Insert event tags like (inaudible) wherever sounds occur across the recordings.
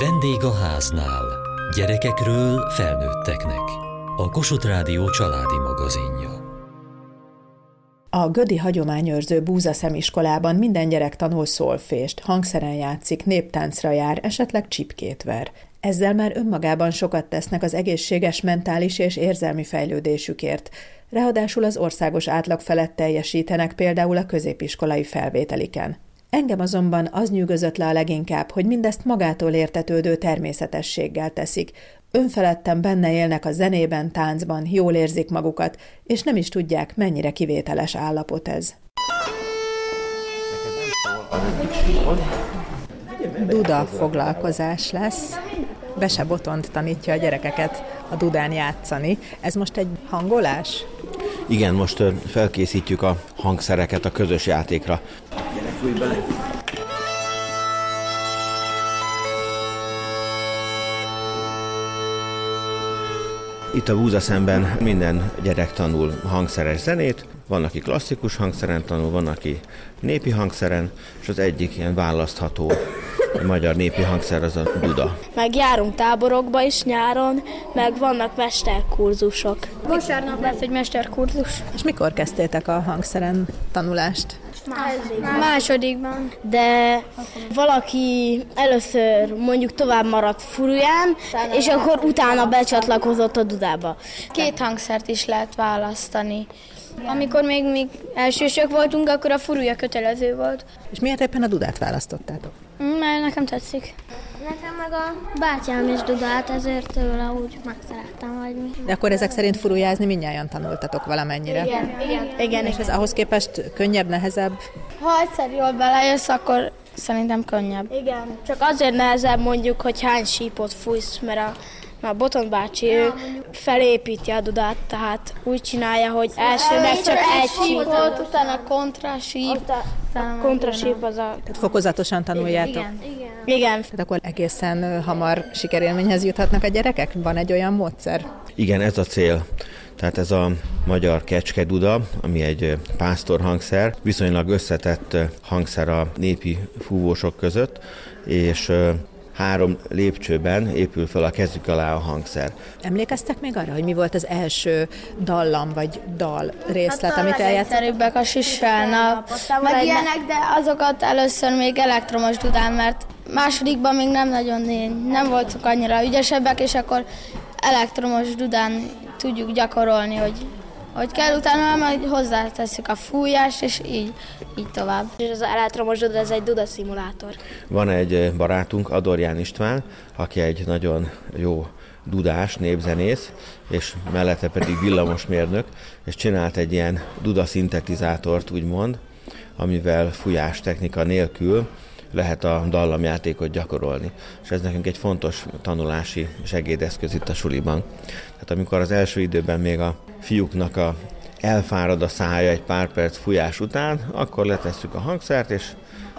Vendég a háznál. Gyerekekről felnőtteknek. A Kossuth Rádió családi magazinja. A Gödi Hagyományőrző Búza Szemiskolában minden gyerek tanul szolfést, hangszeren játszik, néptáncra jár, esetleg csipkét ver. Ezzel már önmagában sokat tesznek az egészséges mentális és érzelmi fejlődésükért. Ráadásul az országos átlag felett teljesítenek például a középiskolai felvételiken. Engem azonban az nyűgözött le a leginkább, hogy mindezt magától értetődő természetességgel teszik. Önfeledten benne élnek a zenében, táncban, jól érzik magukat, és nem is tudják, mennyire kivételes állapot ez. Duda foglalkozás lesz. Bese Botont tanítja a gyerekeket a dudán játszani. Ez most egy hangolás? Igen, most felkészítjük a hangszereket a közös játékra. Fújj bele! Itt a Búza szemben minden gyerek tanul hangszeres zenét, van, aki klasszikus hangszeren tanul, van, aki népi hangszeren, és az egyik ilyen választható magyar népi hangszer az a duda. Meg járunk táborokba is nyáron, meg vannak mesterkurzusok. Vasárnap lesz egy mesterkurzus. És mikor kezdtétek a hangszeren tanulást? Másodikban. De valaki először mondjuk tovább maradt furuján, és akkor utána becsatlakozott a dudába. Két hangszert is lehet választani. Amikor még, még elsősök voltunk, akkor a furúja kötelező volt. És miért éppen a dudát választottátok? Mert nekem tetszik. Nekem meg a bátyám is dudált, ezért tőle úgy megszerettem, vagy mi. De akkor ezek szerint furujázni mindnyáján tanultatok valamennyire? Igen, igen. igen. És ez ahhoz képest könnyebb, nehezebb? Ha egyszer jól belejössz, akkor szerintem könnyebb. Igen, csak azért nehezebb mondjuk, hogy hány sípot fújsz, mert a a Boton bácsi, ő felépíti a dudát, tehát úgy csinálja, hogy elsőnek csak egy sípot, utána kontrasíp, utána kontrasíp az a... Tehát fokozatosan tanuljátok? Igen. Igen. Igen. Tehát akkor egészen hamar sikerélményhez juthatnak a gyerekek? Van egy olyan módszer? Igen, ez a cél. Tehát ez a magyar kecske duda, ami egy pásztor hangszer, viszonylag összetett hangszer a népi fúvósok között, és három lépcsőben épül fel a kezük alá a hangszer. Emlékeztek még arra, hogy mi volt az első dallam vagy dal részlet, hát amit eljátszottak? a sisselnap, meg ilyenek, de azokat először még elektromos dudán, mert másodikban még nem nagyon nem voltunk annyira ügyesebbek, és akkor elektromos dudán tudjuk gyakorolni, hogy hogy kell, utána majd hozzáteszük a fújást, és így, így tovább. És az elektromos duda, ez egy duda szimulátor. Van egy eh, barátunk, Adorján István, aki egy nagyon jó dudás, népzenész, és mellette pedig villamosmérnök, és csinált egy ilyen duda szintetizátort, úgymond, amivel fújás technika nélkül lehet a dallamjátékot gyakorolni. És ez nekünk egy fontos tanulási segédeszköz itt a suliban. Tehát amikor az első időben még a fiúknak a elfárad a szája egy pár perc fújás után, akkor letesszük a hangszert, és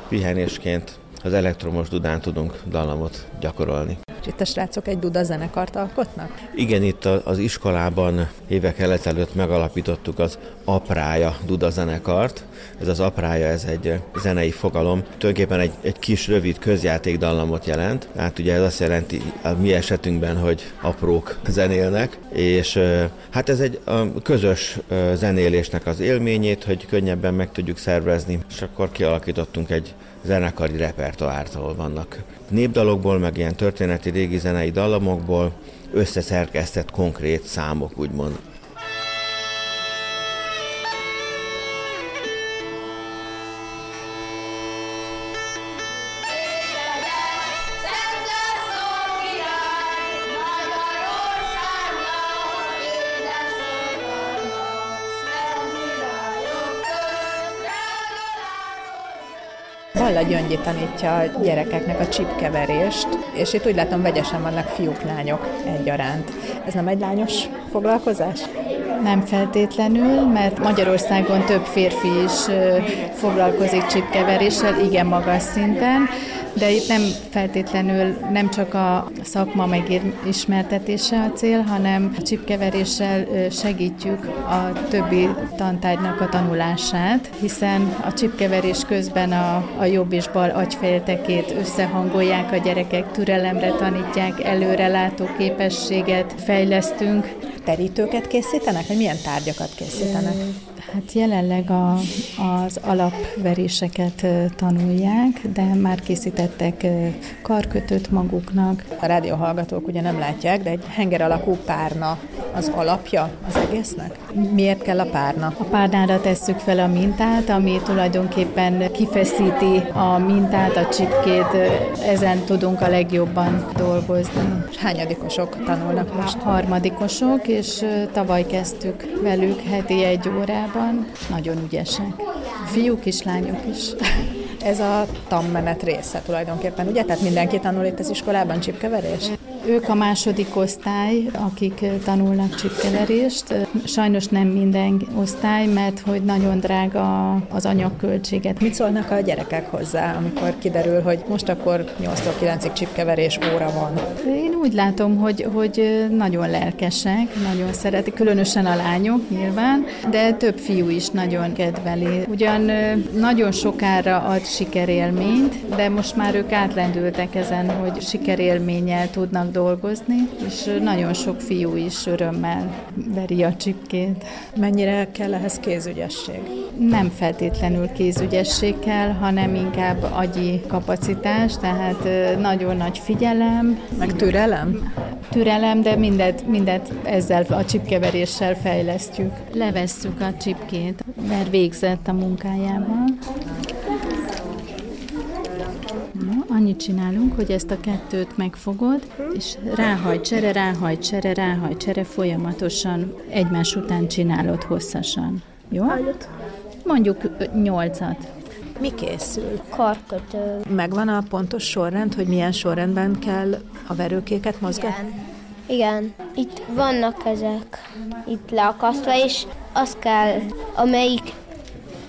pihenésként az elektromos dudán tudunk dallamot gyakorolni. Itt a srácok egy duda zenekart alkotnak? Igen, itt az iskolában évek előtt megalapítottuk az Aprája duda zenekart. Ez az Aprája, ez egy zenei fogalom. Tulajdonképpen egy, egy kis, rövid közjáték dallamot jelent. Hát ugye ez azt jelenti a mi esetünkben, hogy aprók zenélnek, és hát ez egy közös zenélésnek az élményét, hogy könnyebben meg tudjuk szervezni, és akkor kialakítottunk egy zenekari repertoárt, ahol vannak népdalokból, meg ilyen történeti régi zenei dallamokból összeszerkesztett konkrét számok, úgymond. Balla Gyöngyi tanítja a gyerekeknek a csipkeverést, és itt úgy látom, vegyesen vannak fiúk, lányok egyaránt. Ez nem egy lányos foglalkozás? Nem feltétlenül, mert Magyarországon több férfi is foglalkozik csipkeveréssel, igen magas szinten, de itt nem feltétlenül nem csak a szakma megismertetése a cél, hanem a csipkeveréssel segítjük a többi tantárgynak a tanulását, hiszen a csipkeverés közben a, a jobb és bal agyféltekét összehangolják a gyerekek, türelemre tanítják, előrelátó képességet fejlesztünk. Terítőket készítenek, vagy milyen tárgyakat készítenek? Hát jelenleg a, az alapveréseket tanulják, de már készítettek karkötőt maguknak. A rádióhallgatók ugye nem látják, de egy henger alakú párna az alapja az egésznek? Miért kell a párna? A párnára tesszük fel a mintát, ami tulajdonképpen kifeszíti a mintát, a csipkét, ezen tudunk a legjobban dolgozni. Hányadikosok tanulnak most? Harmadikosok, és tavaly kezdtük velük heti egy órában. Nagyon ügyesek. Fiúk is, lányok is. (laughs) Ez a tanmenet része tulajdonképpen, ugye? Tehát mindenki tanul itt az iskolában csipkeverés? Ők a második osztály, akik tanulnak csipkeverést. Sajnos nem minden osztály, mert hogy nagyon drága az anyagköltséget. Mit szólnak a gyerekek hozzá, amikor kiderül, hogy most akkor 8-9-ig csipkeverés óra van? Én úgy látom, hogy, hogy nagyon lelkesek, nagyon szeretik, különösen a lányok nyilván, de több fiú is nagyon kedveli. Ugyan nagyon sokára ad sikerélményt, de most már ők átlendültek ezen, hogy sikerélménnyel tudnak dolgozni, és nagyon sok fiú is örömmel veri a csipkét. Mennyire kell ehhez kézügyesség? Nem feltétlenül kézügyesség kell, hanem inkább agyi kapacitás, tehát nagyon nagy figyelem. Meg türelem? Türelem, de mindet, mindet ezzel a csipkeveréssel fejlesztjük. Levesszük a csipkét, mert végzett a munkájával. Annyit csinálunk, hogy ezt a kettőt megfogod, és ráhajt csere, ráhajt csere, ráhajt csere, folyamatosan egymás után csinálod hosszasan. Jó? Mondjuk nyolcat. Mi készül? Karkötő. Megvan a pontos sorrend, hogy milyen sorrendben kell a verőkéket mozgatni? Igen. Igen. Itt vannak ezek itt leakasztva, és az kell, amelyik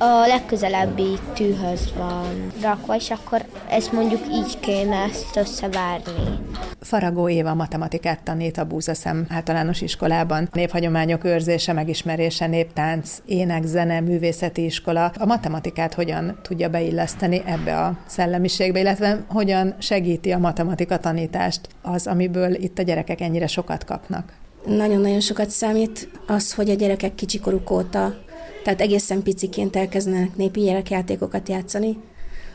a legközelebbi tűhöz van rakva, és akkor ezt mondjuk így kéne ezt összevárni. Faragó Éva matematikát tanít a Búzaszem általános iskolában. Néphagyományok őrzése, megismerése, néptánc, ének, zene, művészeti iskola. A matematikát hogyan tudja beilleszteni ebbe a szellemiségbe, illetve hogyan segíti a matematika tanítást az, amiből itt a gyerekek ennyire sokat kapnak? Nagyon-nagyon sokat számít az, hogy a gyerekek kicsikoruk óta tehát egészen piciként elkezdenek népi gyerekjátékokat játszani,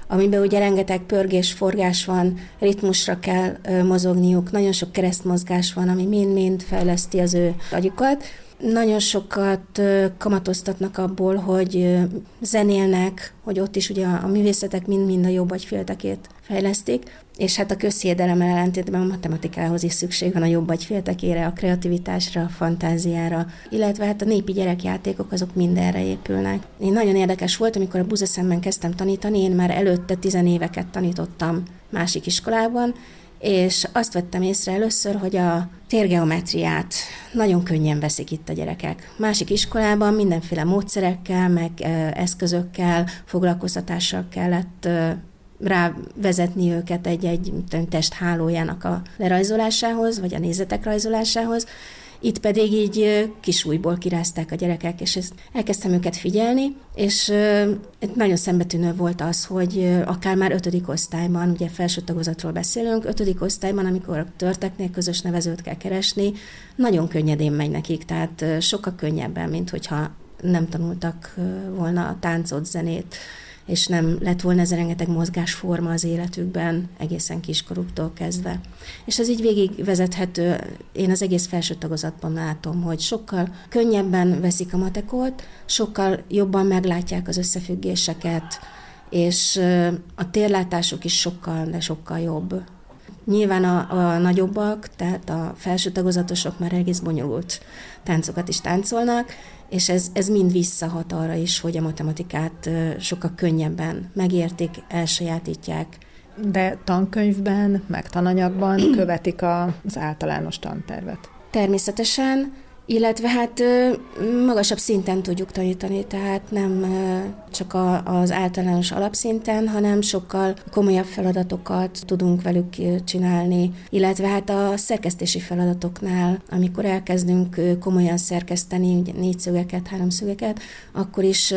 amiben ugye rengeteg pörgés, forgás van, ritmusra kell mozogniuk, nagyon sok keresztmozgás van, ami mind-mind fejleszti az ő agyukat. Nagyon sokat kamatoztatnak abból, hogy zenélnek, hogy ott is ugye a művészetek mind-mind a jobb agyféltekét fejlesztik, és hát a közhiedelemmel ellentétben a matematikához is szükség van a jobb agyféltekére, a kreativitásra, a fantáziára, illetve hát a népi gyerekjátékok azok mindenre épülnek. Én nagyon érdekes volt, amikor a Buzeszemben kezdtem tanítani, én már előtte tizenéveket tanítottam másik iskolában, és azt vettem észre először, hogy a térgeometriát nagyon könnyen veszik itt a gyerekek. Másik iskolában mindenféle módszerekkel, meg eszközökkel, foglalkoztatással kellett rávezetni őket egy-egy test hálójának a lerajzolásához, vagy a nézetek rajzolásához, itt pedig így kisújból kirázták a gyerekek, és ezt elkezdtem őket figyelni, és nagyon szembetűnő volt az, hogy akár már ötödik osztályban, ugye felső tagozatról beszélünk, ötödik osztályban, amikor törteknél közös nevezőt kell keresni, nagyon könnyedén megy nekik, tehát sokkal könnyebben, mint hogyha nem tanultak volna a táncot, zenét, és nem lett volna ez a rengeteg mozgásforma az életükben, egészen kiskoruktól kezdve. És ez így végig vezethető, én az egész felső tagozatban látom, hogy sokkal könnyebben veszik a matekot, sokkal jobban meglátják az összefüggéseket, és a térlátásuk is sokkal, de sokkal jobb. Nyilván a, a nagyobbak, tehát a felső tagozatosok már egész bonyolult táncokat is táncolnak, és ez, ez mind visszahat arra is, hogy a matematikát sokkal könnyebben megértik, elsajátítják. De tankönyvben, meg tananyagban (clears throat) követik az általános tantervet. Természetesen, illetve hát magasabb szinten tudjuk tanítani, tehát nem csak a, az általános alapszinten, hanem sokkal komolyabb feladatokat tudunk velük csinálni, illetve hát a szerkesztési feladatoknál, amikor elkezdünk komolyan szerkeszteni, szögeket, három szögeket, akkor is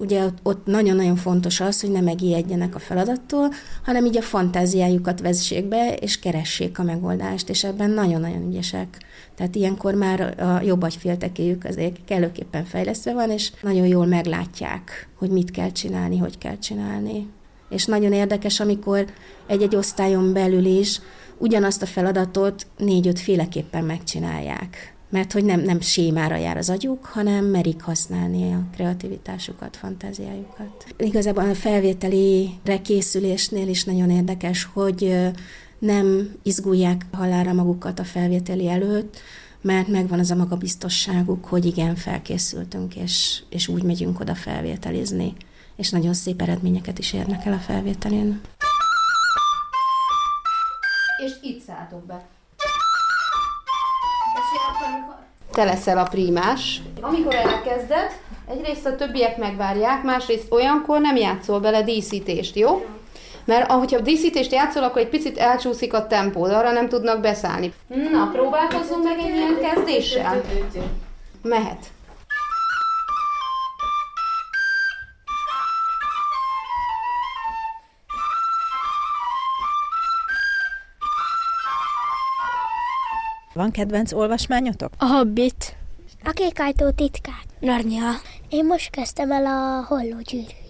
ugye ott nagyon-nagyon fontos az, hogy ne megijedjenek a feladattól, hanem így a fantáziájukat vezessék be, és keressék a megoldást, és ebben nagyon-nagyon ügyesek. Tehát ilyenkor már a jobb agyféltekéjük azért kellőképpen fejlesztve van, és nagyon jól meglátják, hogy mit kell csinálni, hogy kell csinálni. És nagyon érdekes, amikor egy-egy osztályon belül is ugyanazt a feladatot négy-öt féleképpen megcsinálják mert hogy nem, nem sémára jár az agyuk, hanem merik használni a kreativitásukat, fantáziájukat. Igazából a felvételire készülésnél is nagyon érdekes, hogy nem izgulják halára magukat a felvételi előtt, mert megvan az a magabiztosságuk, hogy igen, felkészültünk, és, és úgy megyünk oda felvételizni, és nagyon szép eredményeket is érnek el a felvételén. És itt szálltok be. Te leszel a primás. Amikor elkezded, egyrészt a többiek megvárják, másrészt olyankor nem játszol bele díszítést, jó? Mert ahogyha díszítést játszol, akkor egy picit elcsúszik a tempó, de arra nem tudnak beszállni. Na, próbálkozzunk meg egy ilyen kezdéssel. Mehet. Van kedvenc olvasmányotok? A Hobbit. A kék ajtó titkát. Narnia. Én most kezdtem el a holló gyűrűit.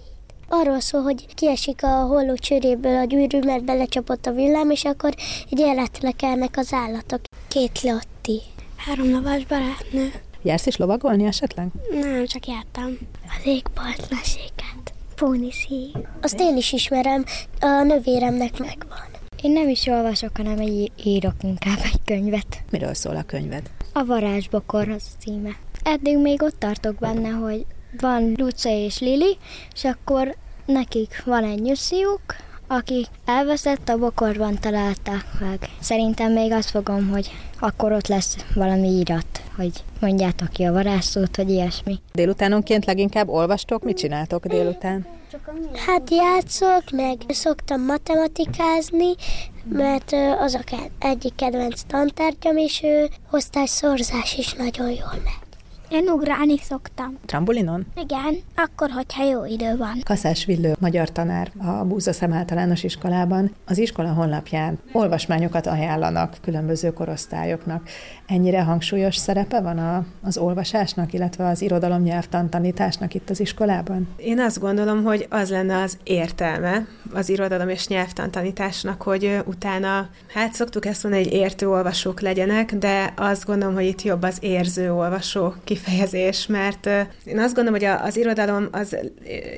Arról szól, hogy kiesik a holló csőréből a gyűrű, mert belecsapott a villám, és akkor egy életre kelnek az állatok. Két Lotti. Három lovas barátnő. Jársz is lovagolni esetleg? Nem, csak jártam. Az égbolt meséket. Póniszi. Azt én is ismerem, a növéremnek megvan. Én nem is olvasok, hanem egy írok inkább egy könyvet. Miről szól a könyved? A varázsbokor az a címe. Eddig még ott tartok benne, hogy van Luca és Lili, és akkor nekik van egy nyusziuk, aki elveszett, a bokorban találták meg. Szerintem még azt fogom, hogy akkor ott lesz valami írat, hogy mondjátok ki a varázsszót, vagy ilyesmi. Délutánonként leginkább olvastok? Mit csináltok délután? Hát játszok, meg szoktam matematikázni, mert az a egyik kedvenc tantárgyam, és osztályszorzás is nagyon jól megy. Én ugrálni szoktam. Trambulinon? Igen, akkor, hogyha jó idő van. Kaszás Villő, magyar tanár a Búzaszem általános iskolában. Az iskola honlapján olvasmányokat ajánlanak különböző korosztályoknak. Ennyire hangsúlyos szerepe van a, az olvasásnak, illetve az irodalom nyelvtan tanításnak itt az iskolában? Én azt gondolom, hogy az lenne az értelme az irodalom és nyelvtan tanításnak, hogy utána, hát szoktuk ezt mondani, hogy értő olvasók legyenek, de azt gondolom, hogy itt jobb az érző olvasó kifejezés, mert én azt gondolom, hogy az irodalom az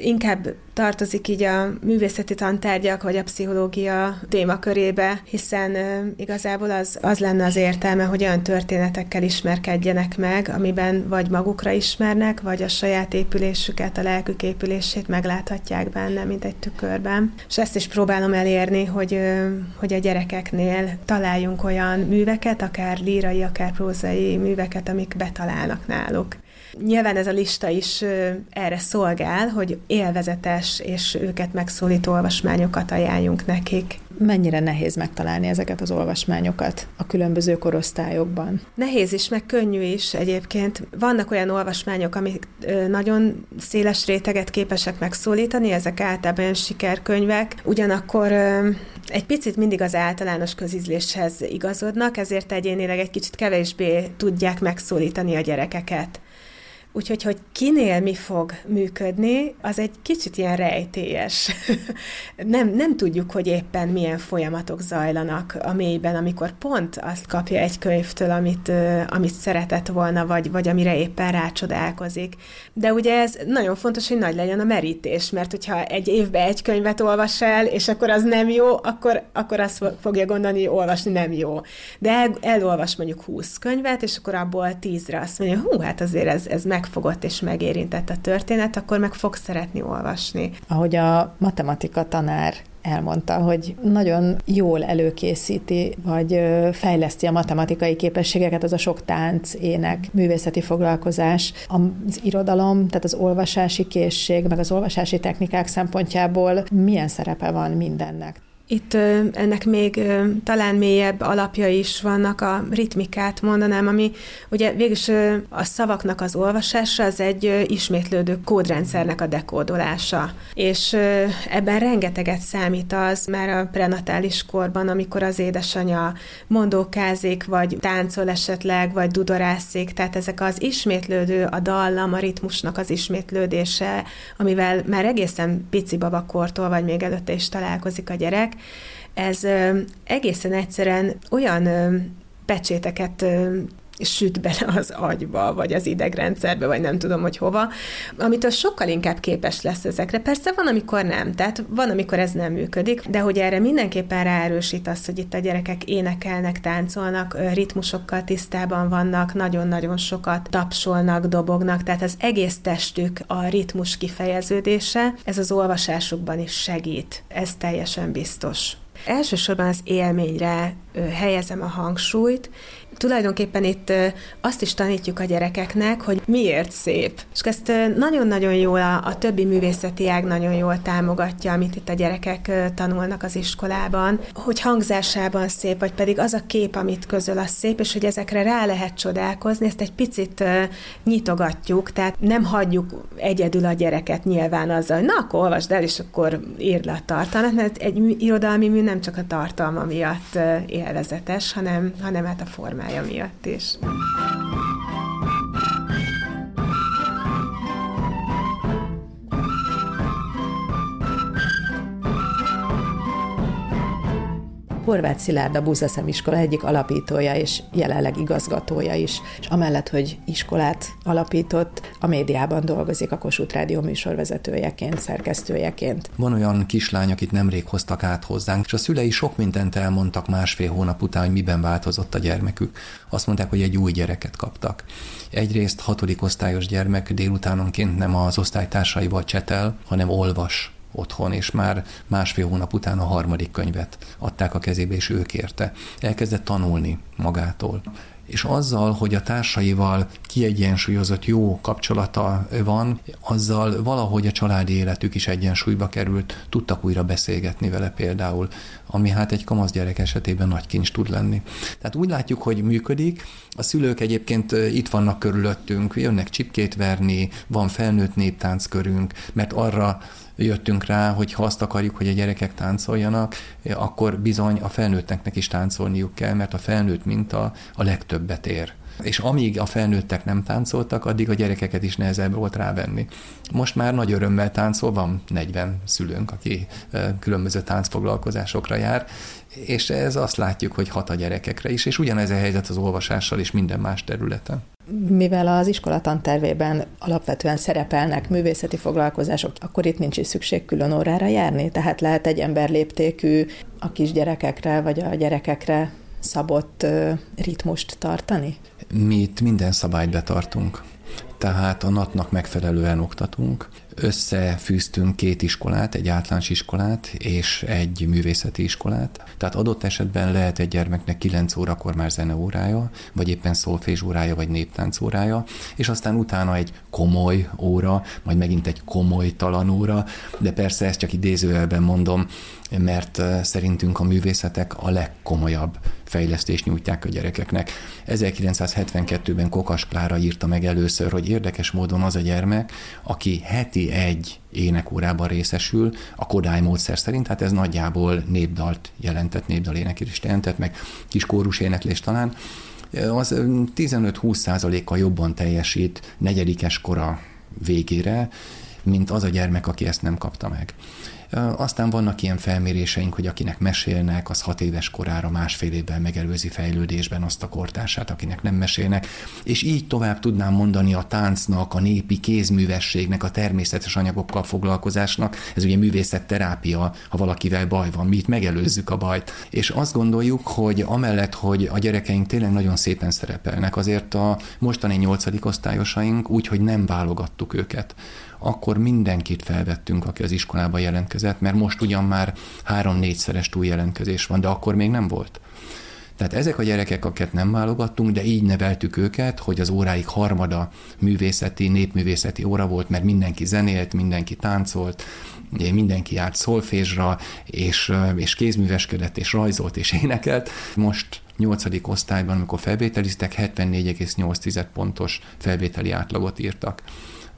inkább tartozik így a művészeti tantárgyak vagy a pszichológia témakörébe, hiszen igazából az, az lenne az értelme, hogy olyan történetekkel ismerkedjenek meg, amiben vagy magukra ismernek, vagy a saját épülésüket, a lelkük épülését megláthatják benne, mint egy tükörben. És ezt is próbálom elérni, hogy, hogy a gyerekeknél találjunk olyan műveket, akár lírai, akár prózai műveket, amik betalálnak náluk. Nyilván ez a lista is erre szolgál, hogy élvezetes és őket megszólító olvasmányokat ajánljunk nekik. Mennyire nehéz megtalálni ezeket az olvasmányokat a különböző korosztályokban? Nehéz is, meg könnyű is egyébként. Vannak olyan olvasmányok, amik nagyon széles réteget képesek megszólítani, ezek általában olyan sikerkönyvek, ugyanakkor egy picit mindig az általános közízléshez igazodnak, ezért egyénileg egy kicsit kevésbé tudják megszólítani a gyerekeket. Úgyhogy, hogy kinél mi fog működni, az egy kicsit ilyen rejtélyes. (laughs) nem, nem tudjuk, hogy éppen milyen folyamatok zajlanak a mélyben, amikor pont azt kapja egy könyvtől, amit, amit szeretett volna, vagy, vagy amire éppen rácsodálkozik. De ugye ez nagyon fontos, hogy nagy legyen a merítés, mert hogyha egy évbe egy könyvet olvas el, és akkor az nem jó, akkor, akkor azt fogja gondolni, hogy olvasni nem jó. De el, elolvas mondjuk 20 könyvet, és akkor abból 10-re azt mondja, hú, hát azért ez, ez meg megfogott és megérintett a történet, akkor meg fog szeretni olvasni. Ahogy a matematika tanár elmondta, hogy nagyon jól előkészíti, vagy fejleszti a matematikai képességeket, az a sok tánc, ének, művészeti foglalkozás, az irodalom, tehát az olvasási készség, meg az olvasási technikák szempontjából milyen szerepe van mindennek. Itt ennek még talán mélyebb alapja is vannak, a ritmikát mondanám, ami ugye végülis a szavaknak az olvasása az egy ismétlődő kódrendszernek a dekódolása. És ebben rengeteget számít az már a prenatális korban, amikor az édesanyja mondókázik, vagy táncol esetleg, vagy dudorászik, tehát ezek az ismétlődő, a dallam, a ritmusnak az ismétlődése, amivel már egészen pici babakortól, vagy még előtte is találkozik a gyerek, ez egészen egyszerűen olyan pecséteket süt bele az agyba, vagy az idegrendszerbe, vagy nem tudom, hogy hova, amitől sokkal inkább képes lesz ezekre. Persze van, amikor nem, tehát van, amikor ez nem működik, de hogy erre mindenképpen ráerősít az, hogy itt a gyerekek énekelnek, táncolnak, ritmusokkal tisztában vannak, nagyon-nagyon sokat tapsolnak, dobognak, tehát az egész testük a ritmus kifejeződése, ez az olvasásukban is segít, ez teljesen biztos. Elsősorban az élményre helyezem a hangsúlyt, tulajdonképpen itt azt is tanítjuk a gyerekeknek, hogy miért szép. És ezt nagyon-nagyon jól a, a többi művészeti ág nagyon jól támogatja, amit itt a gyerekek tanulnak az iskolában, hogy hangzásában szép, vagy pedig az a kép, amit közöl, az szép, és hogy ezekre rá lehet csodálkozni, ezt egy picit nyitogatjuk, tehát nem hagyjuk egyedül a gyereket nyilván azzal, hogy na, akkor olvasd el, és akkor írd le a tartalmat, mert egy irodalmi mű nem csak a tartalma miatt élvezetes, hanem, hanem hát a formája munkája miatt is. Horváth Szilárd a Búzaszem iskola egyik alapítója és jelenleg igazgatója is, és amellett, hogy iskolát alapított, a médiában dolgozik a Kossuth Rádió műsorvezetőjeként, szerkesztőjeként. Van olyan kislány, akit nemrég hoztak át hozzánk, és a szülei sok mindent elmondtak másfél hónap után, hogy miben változott a gyermekük. Azt mondták, hogy egy új gyereket kaptak. Egyrészt hatodik osztályos gyermek délutánonként nem az osztálytársaival csetel, hanem olvas otthon, és már másfél hónap után a harmadik könyvet adták a kezébe, és ő kérte. Elkezdett tanulni magától és azzal, hogy a társaival kiegyensúlyozott jó kapcsolata van, azzal valahogy a családi életük is egyensúlyba került, tudtak újra beszélgetni vele például, ami hát egy kamasz gyerek esetében nagy kincs tud lenni. Tehát úgy látjuk, hogy működik, a szülők egyébként itt vannak körülöttünk, jönnek csipkét verni, van felnőtt néptánckörünk, mert arra jöttünk rá, hogy ha azt akarjuk, hogy a gyerekek táncoljanak, akkor bizony a felnőtteknek is táncolniuk kell, mert a felnőtt minta a legtöbbet ér és amíg a felnőttek nem táncoltak, addig a gyerekeket is nehezebb volt rávenni. Most már nagy örömmel táncol, van 40 szülőnk, aki különböző táncfoglalkozásokra jár, és ez azt látjuk, hogy hat a gyerekekre is, és ugyanez a helyzet az olvasással és minden más területen. Mivel az iskola tantervében alapvetően szerepelnek művészeti foglalkozások, akkor itt nincs is szükség külön órára járni, tehát lehet egy emberléptékű a kisgyerekekre vagy a gyerekekre szabott ritmust tartani? Mi itt minden szabályt betartunk. Tehát a natnak megfelelően oktatunk, összefűztünk két iskolát, egy általános iskolát és egy művészeti iskolát. Tehát adott esetben lehet egy gyermeknek 9 órakor már zeneórája, vagy éppen szolfés órája, vagy néptánc órája, és aztán utána egy komoly óra, majd megint egy komoly talan óra, de persze ezt csak idézőjelben mondom, mert szerintünk a művészetek a legkomolyabb fejlesztést nyújtják a gyerekeknek. 1972-ben Kokas Klára írta meg először, hogy érdekes módon az a gyermek, aki heti egy énekórában részesül, a Kodály módszer szerint, hát ez nagyjából népdalt jelentett, népdal éneklést jelentett, meg kis kórus éneklés talán, az 15-20 százalékkal jobban teljesít negyedikes kora végére, mint az a gyermek, aki ezt nem kapta meg. Aztán vannak ilyen felméréseink, hogy akinek mesélnek, az hat éves korára másfél évvel megelőzi fejlődésben azt a kortársát, akinek nem mesélnek, és így tovább tudnám mondani a táncnak, a népi kézművességnek, a természetes anyagokkal foglalkozásnak. Ez ugye művészetterápia, ha valakivel baj van, mi itt megelőzzük a bajt. És azt gondoljuk, hogy amellett, hogy a gyerekeink tényleg nagyon szépen szerepelnek, azért a mostani nyolcadik osztályosaink úgy, hogy nem válogattuk őket akkor mindenkit felvettünk, aki az iskolába jelentkezett, mert most ugyan már három-négyszeres túljelentkezés van, de akkor még nem volt. Tehát ezek a gyerekek, akiket nem válogattunk, de így neveltük őket, hogy az óráik harmada művészeti, népművészeti óra volt, mert mindenki zenélt, mindenki táncolt, mindenki járt szolfésra, és, és kézműveskedett, és rajzolt, és énekelt. Most nyolcadik osztályban, amikor felvételiztek, 74,8 pontos felvételi átlagot írtak.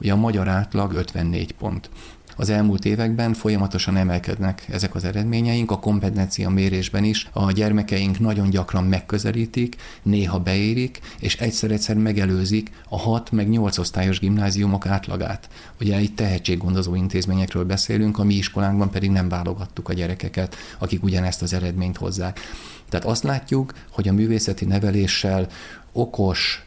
Ugye a magyar átlag 54 pont. Az elmúlt években folyamatosan emelkednek ezek az eredményeink, a kompetencia mérésben is a gyermekeink nagyon gyakran megközelítik, néha beérik, és egyszer-egyszer megelőzik a 6 meg 8 osztályos gimnáziumok átlagát. Ugye itt tehetséggondozó intézményekről beszélünk, a mi iskolánkban pedig nem válogattuk a gyerekeket, akik ugyanezt az eredményt hozzák. Tehát azt látjuk, hogy a művészeti neveléssel okos,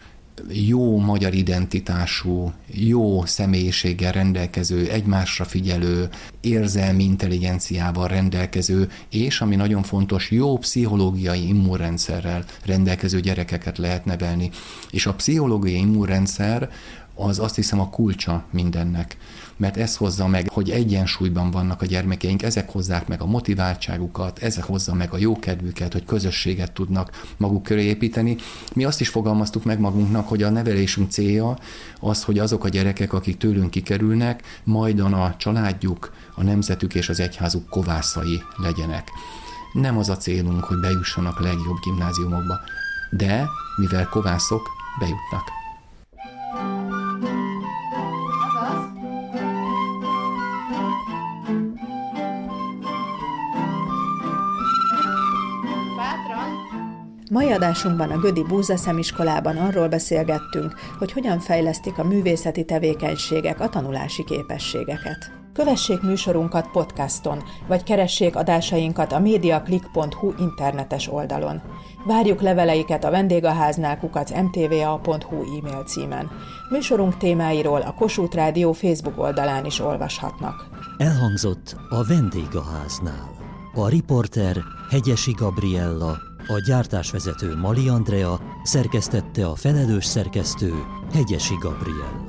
jó magyar identitású, jó személyiséggel rendelkező, egymásra figyelő, érzelmi intelligenciával rendelkező, és ami nagyon fontos, jó pszichológiai immunrendszerrel rendelkező gyerekeket lehet nevelni. És a pszichológiai immunrendszer az azt hiszem a kulcsa mindennek mert ez hozza meg, hogy egyensúlyban vannak a gyermekeink, ezek hozzák meg a motiváltságukat, ezek hozza meg a jókedvüket, hogy közösséget tudnak maguk köré építeni. Mi azt is fogalmaztuk meg magunknak, hogy a nevelésünk célja az, hogy azok a gyerekek, akik tőlünk kikerülnek, majdan a családjuk, a nemzetük és az egyházuk kovászai legyenek. Nem az a célunk, hogy bejussanak legjobb gimnáziumokba, de mivel kovászok, bejutnak. Mai adásunkban a Gödi Búza Szemiskolában arról beszélgettünk, hogy hogyan fejlesztik a művészeti tevékenységek a tanulási képességeket. Kövessék műsorunkat podcaston, vagy keressék adásainkat a mediaclick.hu internetes oldalon. Várjuk leveleiket a vendégháznál kukac mtva.hu e-mail címen. Műsorunk témáiról a Kossuth Rádió Facebook oldalán is olvashatnak. Elhangzott a vendégháznál. A riporter Hegyesi Gabriella, a gyártásvezető Mali Andrea, szerkesztette a felelős szerkesztő Hegyesi Gabriella.